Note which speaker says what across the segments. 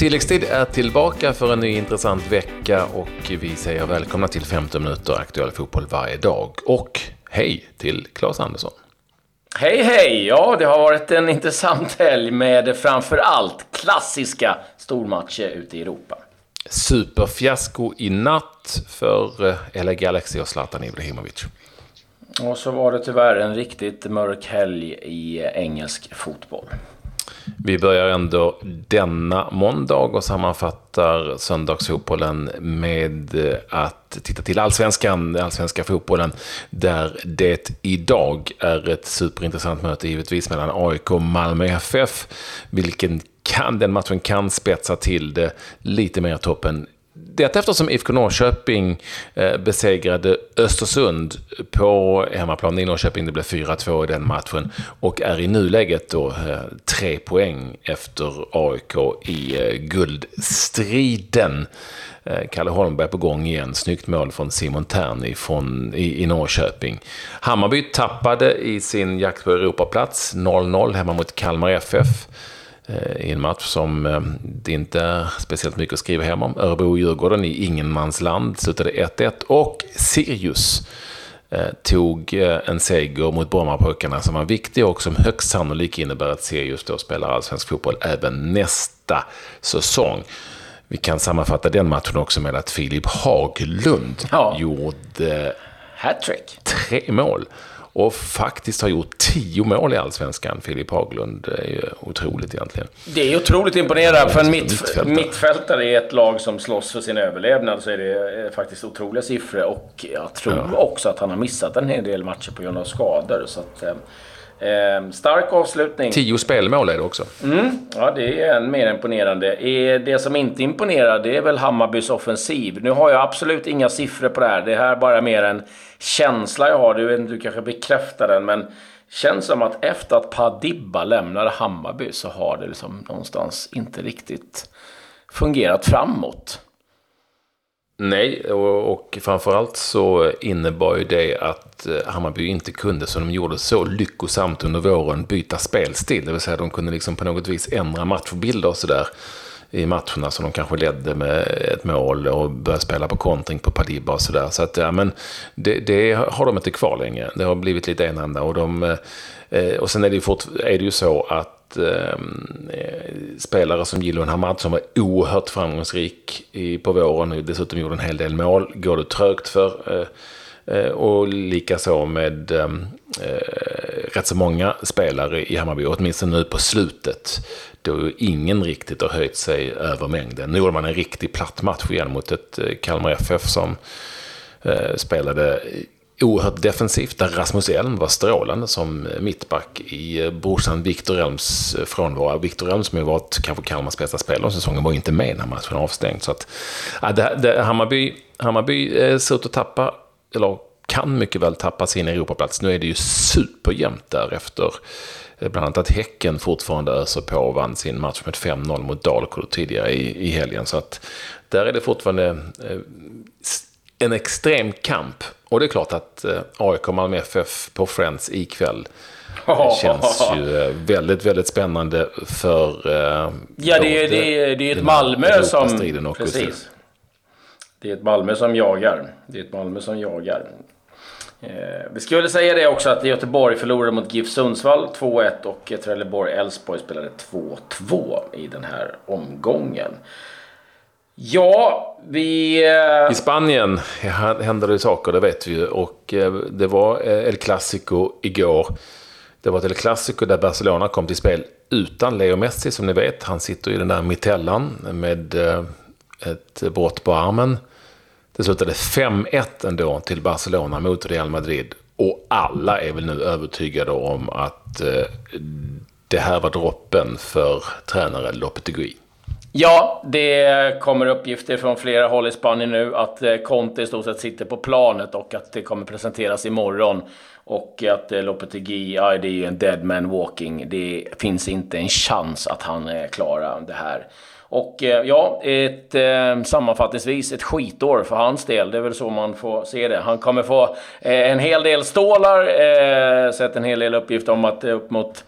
Speaker 1: Tilläggstid är tillbaka för en ny intressant vecka och vi säger välkomna till 15 minuter aktuell fotboll varje dag. Och hej till Claes Andersson.
Speaker 2: Hej hej! Ja, det har varit en intressant helg med framför allt klassiska stormatcher ute i Europa.
Speaker 1: Superfiasko i natt för eh, LA Galaxy och Zlatan Ibrahimovic.
Speaker 2: Och så var det tyvärr en riktigt mörk helg i engelsk fotboll.
Speaker 1: Vi börjar ändå denna måndag och sammanfattar söndagsfotbollen med att titta till allsvenskan, den allsvenska fotbollen, där det idag är ett superintressant möte givetvis mellan AIK och Malmö FF, vilken kan, den matchen kan spetsa till det lite mer toppen det eftersom IFK Norrköping eh, besegrade Östersund på hemmaplan i Norrköping. Det blev 4-2 i den matchen. Och är i nuläget då eh, tre poäng efter AIK i eh, guldstriden. Kalle Holmberg på gång igen. Snyggt mål från Simon Tern från, i, i Norrköping. Hammarby tappade i sin jakt på Europaplats 0-0 hemma mot Kalmar FF. Eh, i en match som eh, det inte är speciellt mycket att skriva hem om. Örebro-Djurgården i ingenmansland slutade 1-1 och Sirius eh, tog en seger mot Brommapojkarna som var viktig och som högst sannolikt innebär att Sirius då spelar allsvensk fotboll även nästa säsong. Vi kan sammanfatta den matchen också med att Filip Haglund ja. gjorde
Speaker 2: hattrick.
Speaker 1: Tre mål och faktiskt har gjort tio mål i allsvenskan, Filip Haglund. Det är ju otroligt egentligen.
Speaker 2: Det är otroligt imponerande. För en mitt, mittfältare. mittfältare i ett lag som slåss för sin överlevnad så är det eh, faktiskt otroliga siffror. Och jag tror ja. också att han har missat en hel del matcher på grund av skador. Så att, eh, stark avslutning.
Speaker 1: Tio spelmål är det också.
Speaker 2: Mm, ja, det är än mer imponerande. Det som inte imponerar, det är väl Hammarbys offensiv. Nu har jag absolut inga siffror på det här. Det här är bara mer en känsla jag har. Du, du kanske bekräftar den, men känns som att efter att Padibba lämnade Hammarby så har det liksom någonstans inte riktigt fungerat framåt.
Speaker 1: Nej, och, och framförallt så innebar ju det att eh, Hammarby inte kunde, som de gjorde så lyckosamt under våren, byta spelstil. Det vill säga de kunde liksom på något vis ändra matchbilder och sådär i matcherna som de kanske ledde med ett mål och började spela på kontring på Padiba och sådär. Så att, ja, men det, det, har de inte kvar längre. Det har blivit lite enahanda. Och, de, eh, och sen är det, ju fort, är det ju så att Ehm, eh, spelare som Gillon Hamad som var oerhört framgångsrik i, på våren och dessutom gjorde en hel del mål, går det trögt för. Eh, eh och likaså med ehm, eh, rätt så många spelare i Hammarby, åtminstone nu på slutet då ingen riktigt har höjt sig över mängden. Nu gjorde man en riktig platt match igen mot ett eh, Kalmar FF som eh, spelade oerhört defensivt, där Rasmus Elm var strålande som mittback i eh, brorsan Viktor Elms eh, frånvaro. Viktor Elm som ju varit kanske Kalmars bästa spelare under säsongen var inte med när matchen avstängd. Så att, ja, det, det, Hammarby, Hammarby eh, ser ut att tappa, eller kan mycket väl tappa sin Europaplats. Nu är det ju superjämnt därefter. bland annat att Häcken fortfarande öser på och vann sin match med 5-0 mot Dalkurd tidigare i, i helgen. Så att där är det fortfarande eh, en extrem kamp. Och det är klart att eh, AIK och Malmö FF på Friends ikväll det känns ju väldigt, väldigt spännande för...
Speaker 2: Eh, ja, det är, det, är, det är ett Malmö som... Precis. Det är ett Malmö som jagar. Det är ett Malmö som jagar. Eh, vi skulle säga det också att Göteborg förlorade mot GIF Sundsvall 2-1 och Trelleborg-Elfsborg spelade 2-2 i den här omgången. Ja, vi...
Speaker 1: Eh, I Spanien händer det saker, det vet vi ju. Och eh, det var eh, El Clasico igår. Det var ett El Clasico där Barcelona kom till spel utan Leo Messi, som ni vet. Han sitter i den där mitellan med ett brott på armen. Det slutade 5-1 ändå till Barcelona mot Real Madrid. Och alla är väl nu övertygade om att det här var droppen för tränare Lopetegui.
Speaker 2: Ja, det kommer uppgifter från flera håll i Spanien nu att eh, Conte i stort sett sitter på planet och att det kommer presenteras imorgon. Och att eh, Lopetegui, ja det är ju en dead man walking. Det finns inte en chans att han eh, klarar det här. Och ja, ett, eh, sammanfattningsvis ett skitår för hans del. Det är väl så man får se det. Han kommer få eh, en hel del stålar. Eh, sett en hel del uppgifter om att upp mot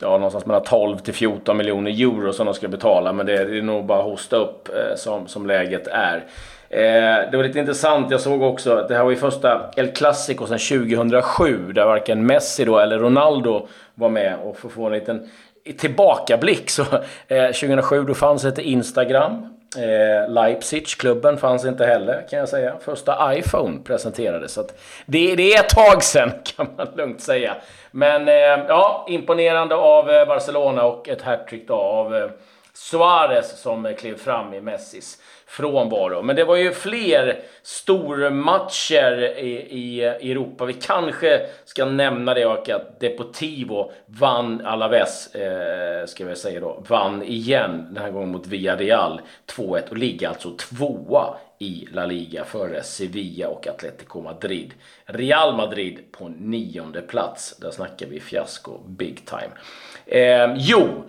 Speaker 2: ja, någonstans mellan 12 till 14 miljoner euro som de ska betala. Men det är, det är nog bara att hosta upp eh, som, som läget är. Eh, det var lite intressant, jag såg också att det här var ju första El Clasico sedan 2007 där varken Messi då eller Ronaldo var med. Och för att få en liten tillbakablick så eh, 2007 då fanns inte Instagram. Eh, Leipzig, klubben, fanns inte heller kan jag säga. Första iPhone presenterades. Så det, det, är ett tag sedan kan man lugnt säga. Men eh, ja, imponerande av eh, Barcelona och ett hattrick av eh, Suarez som klev fram i Messis frånvaro. Men det var ju fler stormatcher i, i, Europa. Vi kanske ska nämna det och att Deportivo vann Alaves, eh, ska vi säga då, vann igen den här gången mot Villarreal 2-1 och ligger alltså tvåa i La Liga före Sevilla och Atletico Madrid. Real Madrid på nionde plats. Där snackar vi fiasko big time. Eh, jo,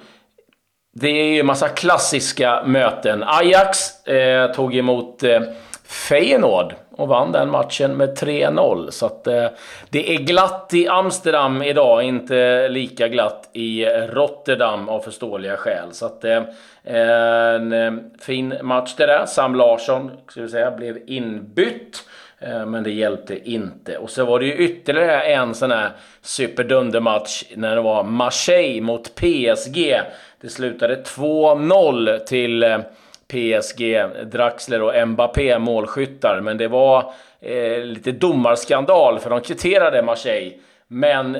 Speaker 2: det är ju en massa klassiska möten. Ajax eh, tog emot eh, Feyenoord och vann den matchen med 3-0. Så att, eh, det är glatt i Amsterdam idag, inte lika glatt i Rotterdam av förståeliga skäl. Så att, eh, en eh, fin match det där. Sam Larsson ska vi säga, blev inbytt. Eh, men det hjälpte inte. Och så var det ju ytterligare en sån här superdundermatch när det var Marseille mot PSG. Det slutade 2-0 till eh, PSG, Draxler och Mbappé målskyttar. Men det var eh, lite domarskandal för de kvitterade Marseille. Men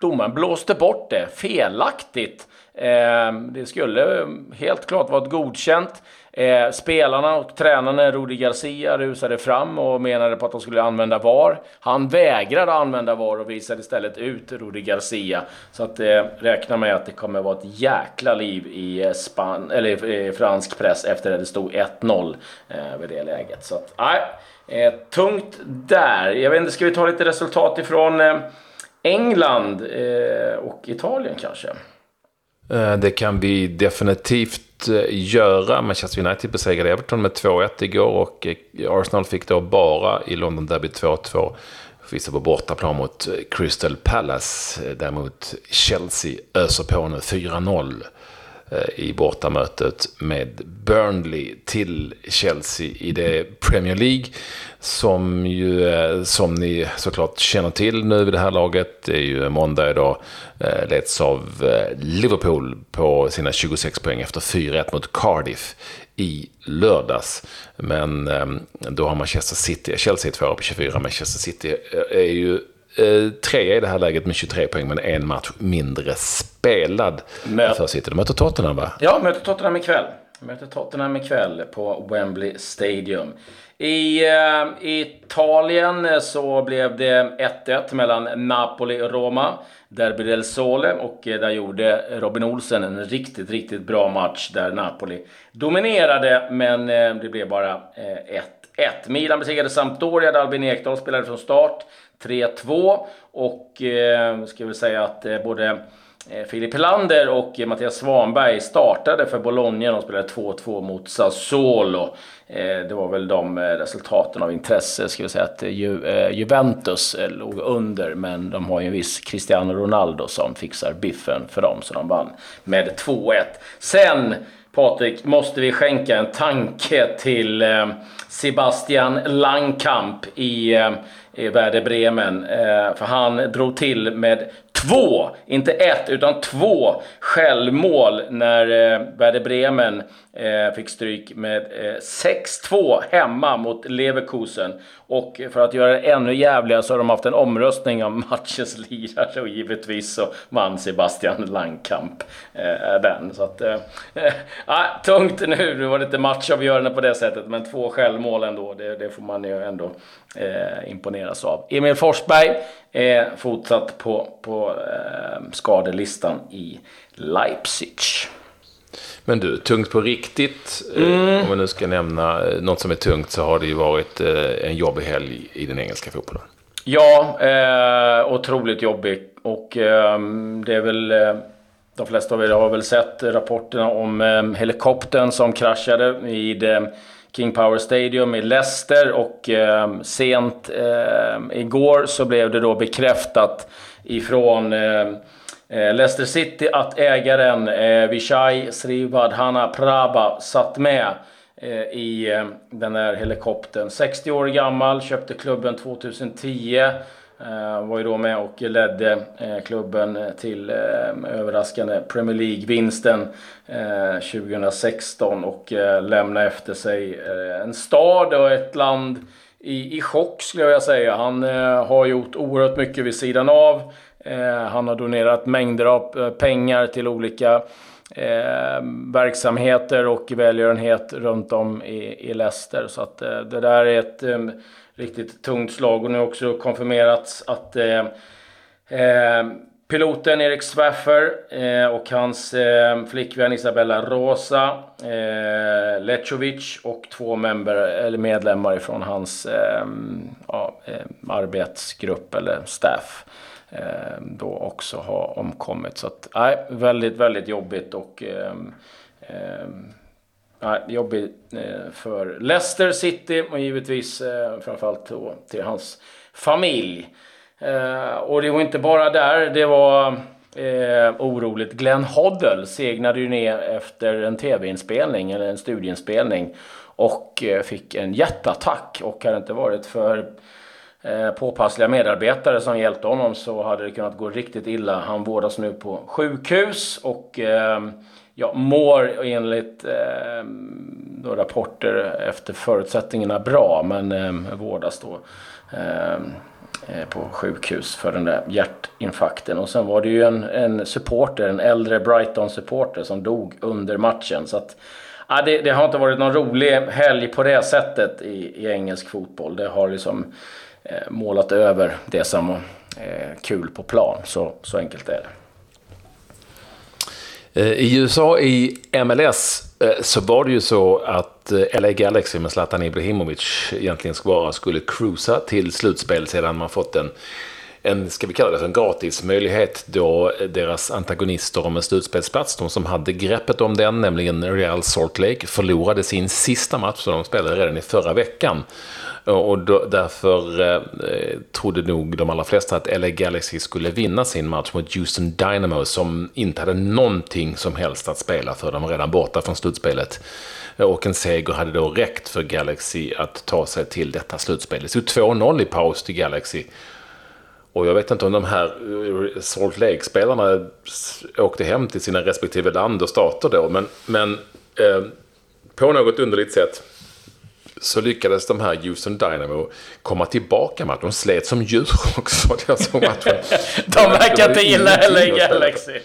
Speaker 2: domaren blåste bort det felaktigt. Eh, det skulle helt klart varit godkänt. Eh, spelarna och tränaren Rudi Garcia rusade fram och menade på att de skulle använda VAR. Han vägrade använda VAR och visade istället ut Rudi Garcia. Så att eh, räkna med att det kommer vara ett jäkla liv i, eh, Span eller i fransk press efter att det stod 1-0 eh, vid det läget. Så att, nej, eh, tungt där. Jag vet inte, ska vi ta lite resultat ifrån eh, England eh, och Italien kanske?
Speaker 1: Eh, det kan vi definitivt göra. Manchester United besegrade Everton med 2-1 igår och eh, Arsenal fick då bara i London Derby 2-2 Vissa på bortaplan mot eh, Crystal Palace. Eh, däremot Chelsea öser på nu 4-0 Eh, i bortamötet med Burnley till Chelsea i det Premier League. Som ju, eh, som ni såklart känner till nu vid det här laget, det är ju måndag idag, eh, leds av Liverpool på sina 26 poäng efter 4-1 mot Cardiff i lördags. Men ehm, då har Manchester City, Chelsea är tvåa på 24, Manchester City är ju eh, trea i det här läget med 23 poäng, men en match mindre spelad Mö för City. De möter Tottenham va?
Speaker 2: Ja, möter Tottenham ikväll. Möter Tottenham ikväll på Wembley Stadium. I uh, Italien så blev det 1-1 mellan Napoli och Roma. Derby del Sole och uh, där gjorde Robin Olsen en riktigt, riktigt bra match där Napoli dominerade men uh, det blev bara 1-1. Milan besegrade Sampdoria där Albin Ekdal spelade från start. 3-2 och eh, ska väl säga att eh, både eh, Filip Helander och Mattias Svanberg startade för Bologna. De spelade 2-2 mot Sassuolo. Eh, det var väl de resultaten av intresse. Ska vi säga att Juventus låg under, men de har ju en viss Cristiano Ronaldo som fixar biffen för dem, så de vann med 2-1. Sen Patrik, måste vi skänka en tanke till eh, Sebastian Langkamp i, eh, Werder Bremen. Eh, för han drog till med två, inte ett, utan två självmål när eh, Werder Bremen eh, fick stryk med eh, 6-2 hemma mot Leverkusen. Och för att göra det ännu jävligare så har de haft en omröstning om matchens lirare och givetvis så vann Sebastian Langkamp eh, den. Så att, eh, eh, tungt nu, nu var det inte matchavgörande på det sättet, men två självmål ändå, det, det får man ju ändå eh, imponeras av. Emil Forsberg är fortsatt på, på eh, skadelistan i Leipzig.
Speaker 1: Men du, tungt på riktigt. Eh, mm. Om vi nu ska nämna eh, något som är tungt så har det ju varit eh, en jobbig helg i den engelska fotbollen.
Speaker 2: Ja, eh, otroligt jobbig. Och eh, det är väl... Eh, de flesta av er har väl sett rapporterna om eh, helikoptern som kraschade vid King Power Stadium i Leicester och eh, sent eh, igår så blev det då bekräftat ifrån ehm, eh, Leicester City att ägaren eh, Vishai Srivadhana Prabha satt med eh, i eh, den här helikoptern. 60 år gammal, köpte klubben 2010. Uh, var ju då med och ledde eh, klubben till eh, överraskande Premier League-vinsten 2016 och lämnade efter sig en stad och ett land i, i chock skulle jag vilja säga. Han har gjort oerhört mycket vid sidan av. han har donerat mängder av pengar till olika verksamheter och välgörenhet runt om i, i Leicester. Så att det där är ett riktigt tungt slag. Och nu har också konfirmerats att eh, eh, piloten Erik Swaffer eh, och hans eh, flickvän Isabella Rosa eh, Lechovic och två member, eller medlemmar från hans eh, ja, eh, arbetsgrupp eller staff eh, då också har omkommit. Så att, nej, väldigt, väldigt jobbigt och eh, eh, Nej, jobbig eh, för Leicester City och givetvis eh, framförallt då till hans familj. Eh, och det var inte bara där, det var eh, oroligt. Glenn Hoddle segnade ju ner efter en tv-inspelning eller en studieinspelning och eh, fick en hjärtattack. och hade det inte varit för eh, påpassliga medarbetare som hjälpte honom så hade det kunnat gå riktigt illa. Han vårdas nu på sjukhus och eh, ja, mår enligt eh, då rapporter efter förutsättningarna bra men eh, vårdas då ehm, eh, på sjukhus för den där hjärtinfarkten. Och sen var det ju en, en supporter, en äldre Brighton-supporter som dog under matchen. Så att, ja, det, det, har inte varit någon rolig helg på det sättet i, i engelsk fotboll. Det har liksom eh, målat över det som var eh, kul på plan. Så, så enkelt är det.
Speaker 1: Eh, I USA, i MLS, eh, så var det ju så att eh, LA Galaxy med Zlatan Ibrahimovic egentligen bara skulle cruisa till slutspel sedan man fått en, en ska vi kalla det en gratis möjlighet då deras antagonister om en slutspelsplats, de som hade greppet om den, nämligen Real Salt Lake, förlorade sin sista match som de spelade redan i förra veckan. Och då, därför eh, trodde nog de allra flesta att LA Galaxy skulle vinna sin match mot Houston Dynamo som inte hade någonting som helst att spela för. De var redan borta från slutspelet. Och en seger hade då räckt för Galaxy att ta sig till detta slutspel. Det stod 2-0 i paus till Galaxy. Och jag vet inte om de här eh, Salt Lake-spelarna åkte hem till sina respektive land och stater då. Men, men eh, på något underligt sätt så lyckades de här Houston Dynamo komma tillbaka med att de slet som djur också. Jag såg matchen.
Speaker 2: de verkar inte gilla LA Galaxy.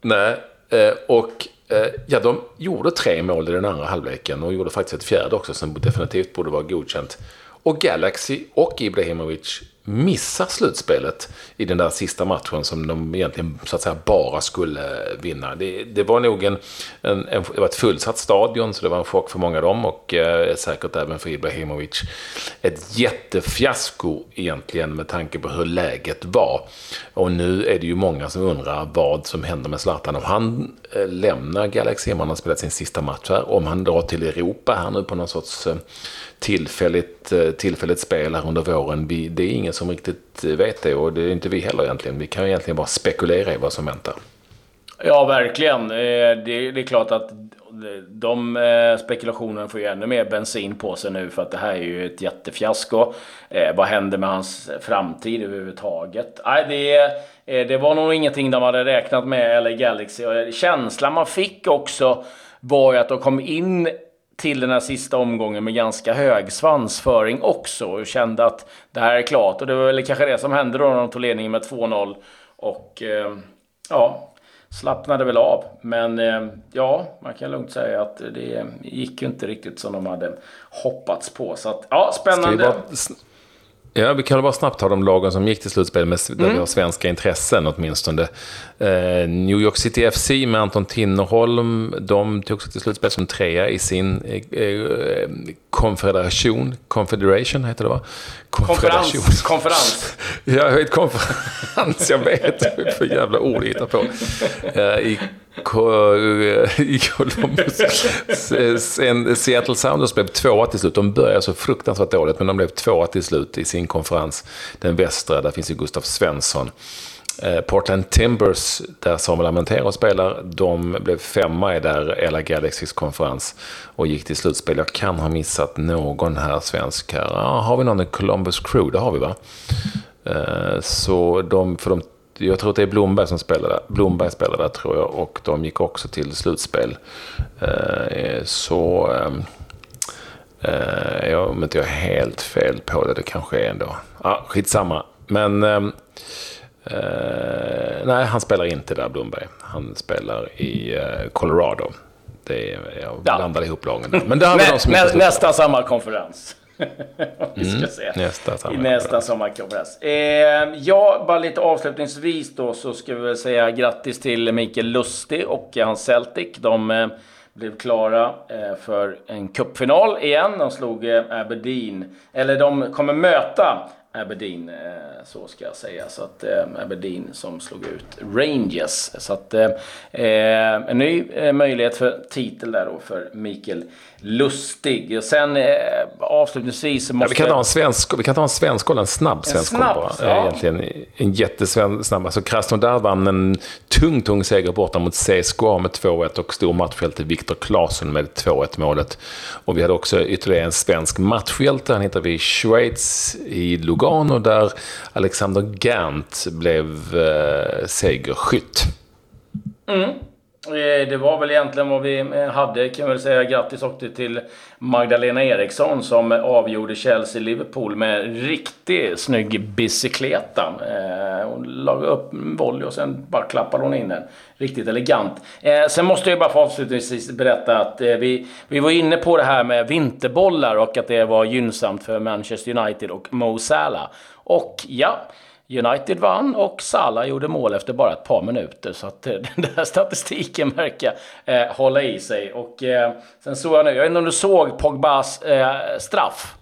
Speaker 1: Nej, eh, och eh, ja, de gjorde tre mål i den andra halvleken och gjorde faktiskt ett fjärde också som definitivt borde vara godkänt. Och Galaxy och Ibrahimovic missar slutspelet i den där sista matchen som de egentligen så att säga bara skulle vinna. Det, det var nog en, en, en, det var ett fullsatt stadion så det var en chock för många av dem och eh, säkert även för Ibrahimovic. Ett jättefiasko egentligen med tanke på hur läget var. Och nu är det ju många som undrar vad som händer med Zlatan om han eh, lämnar Galaxy, om han har spelat sin sista match här, om han drar till Europa här nu på någon sorts eh, tillfälligt, eh, tillfälligt spel här under våren. Vi, det är ingen som riktigt vet det och det är inte vi heller egentligen. Vi kan egentligen bara spekulera i vad som väntar.
Speaker 2: Ja, verkligen. Eh, det, är klart att de eh, spekulationerna får ju ännu mer bensin på sig nu för att det här är ju ett jättefiasko. Eh, vad händer med hans framtid överhuvudtaget? Nej, det, det var nog ingenting de hade räknat med, eller Galaxy. Känslan man fick också var ju att de kom in till den här sista omgången med ganska hög svansföring också och kände att det här är klart. Och det var väl kanske det som hände då när de tog ledningen med 2-0. Och eh, ja, slappnade väl av. Men eh, ja, man kan lugnt säga att det gick ju inte riktigt som de hade hoppats på. Så att, ja, spännande.
Speaker 1: Ja, vi kan bara snabbt ta de lagen som gick till slutspel med mm. där vi har svenska intressen åtminstone. Eh, New York City FC med Anton Tinnerholm, de tog sig till slutspel som trea i sin eh, eh konfederation. Confederation heter det va?
Speaker 2: Konferens. Konferens.
Speaker 1: ja, ett konferens, jag vet. Är för jävla ord att hitta på. Eh, I i Columbus. Seattle Sounders blev tvåa till slut. De började så fruktansvärt dåligt, men de blev tvåa till slut i sin konferens. Den västra, där finns ju Gustav Svensson. Eh, Portland Timbers, där Samuel Amentero spelar, de blev femma i där LA Galaxys konferens och gick till slutspel. Jag kan ha missat någon här svensk här. Har vi någon i Columbus Crew? Det har vi va? Eh, så de, för de, jag tror att det är Blomberg som spelar där. Blomberg spelar där tror jag och de gick också till slutspel. Eh, ehm, Eh. Jag, om inte jag är helt fel på det, det kanske är ändå. Ja, skitsamma. Men Uh, nej, han spelar inte där, Blomberg. Han spelar i uh, Colorado. Det är, jag ja. blandade ihop lagen
Speaker 2: Men där har vi de som nä, Nästa sommarkonferens. vi ska mm, se.
Speaker 1: Nästa
Speaker 2: sommarkonferens. I nästa sommarkonferens. Eh, ja, bara lite avslutningsvis då så ska vi väl säga grattis till Mikael Lustig och hans Celtic. De eh, blev klara eh, för en cupfinal igen. De slog eh, Aberdeen. Eller de kommer möta Aberdeen, eh, så ska jag säga. Så att eh, Aberdeen som slog ut Rangers. Så att eh, en ny möjlighet för titel där då för Mikael Lustig. Och sen avslutningsvis måste...
Speaker 1: Ja, vi kan ta en svensk, vi kan ta en svensk en snabb svensk en snabb, bara. Ja. Egentligen en jättesnabb. Alltså Krasnodar vann en tung, tung seger borta mot CSKA med 2-1 och stor matchhjälte Viktor Claesson med 2-1 målet. Och vi hade också ytterligare en svensk matchhjälte. Han hittar vi i Schweiz i Lugano Lugano där Alexander Gant blev eh, segerskytt.
Speaker 2: Mm. Eh, det var väl egentligen vad vi eh, hade kan väl säga. Grattis också till Magdalena Eriksson som avgjorde Chelsea-Liverpool med riktigt snygg bicykleta. Eh, hon la upp en volley och sen bara klappade hon in den. Riktigt elegant. Sen måste jag bara få avslutningsvis berätta att vi, vi var inne på det här med vinterbollar och att det var gynnsamt för Manchester United och Mo Salah. Och ja, United vann och Salah gjorde mål efter bara ett par minuter. Så att eh, den där statistiken verkar eh, hålla i sig. Och eh, sen såg jag nu, jag vet inte om du såg Pogbas eh, straff?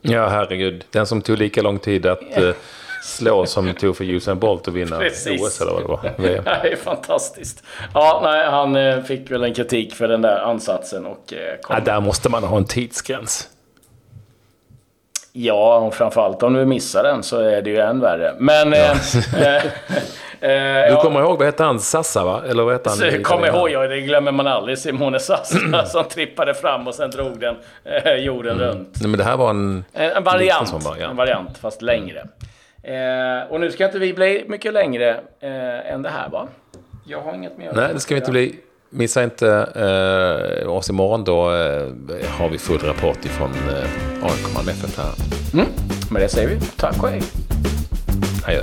Speaker 1: Ja, herregud. Den som tog lika lång tid att eh, slå som tog för Usain Bolt att vinna Precis. OS eller vad det var. VM.
Speaker 2: det är fantastiskt. Ja, nej, han eh, fick väl en kritik för den där ansatsen. Och,
Speaker 1: kom... ja, där måste man ha en tidsgräns.
Speaker 2: Ja, och framförallt om du missar den så är det ju än värre. Men... Ja. Eh,
Speaker 1: eh, du kommer ja. ihåg, vad hette han? Sassa va? Eller vad hette
Speaker 2: han? Kommer ihåg, ja, det glömmer man aldrig. Simone Sassa som trippade fram och sen drog den eh, jorden mm. runt.
Speaker 1: Nej, men det här var en...
Speaker 2: En, en variant. Bara, ja. En variant, fast längre. Eh, och nu ska inte vi bli mycket längre eh, än det här va? Jag har inget mer.
Speaker 1: Nej, det ska vi inte bli. Missa inte eh, oss imorgon. Då eh, har vi full rapport ifrån eh, AIK Malmö FF här.
Speaker 2: Mm. Med det säger vi tack och hej.
Speaker 1: Adjö.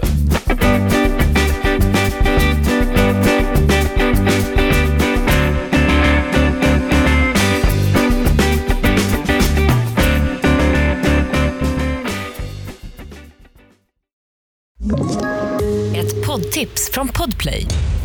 Speaker 3: Ett poddtips från Podplay.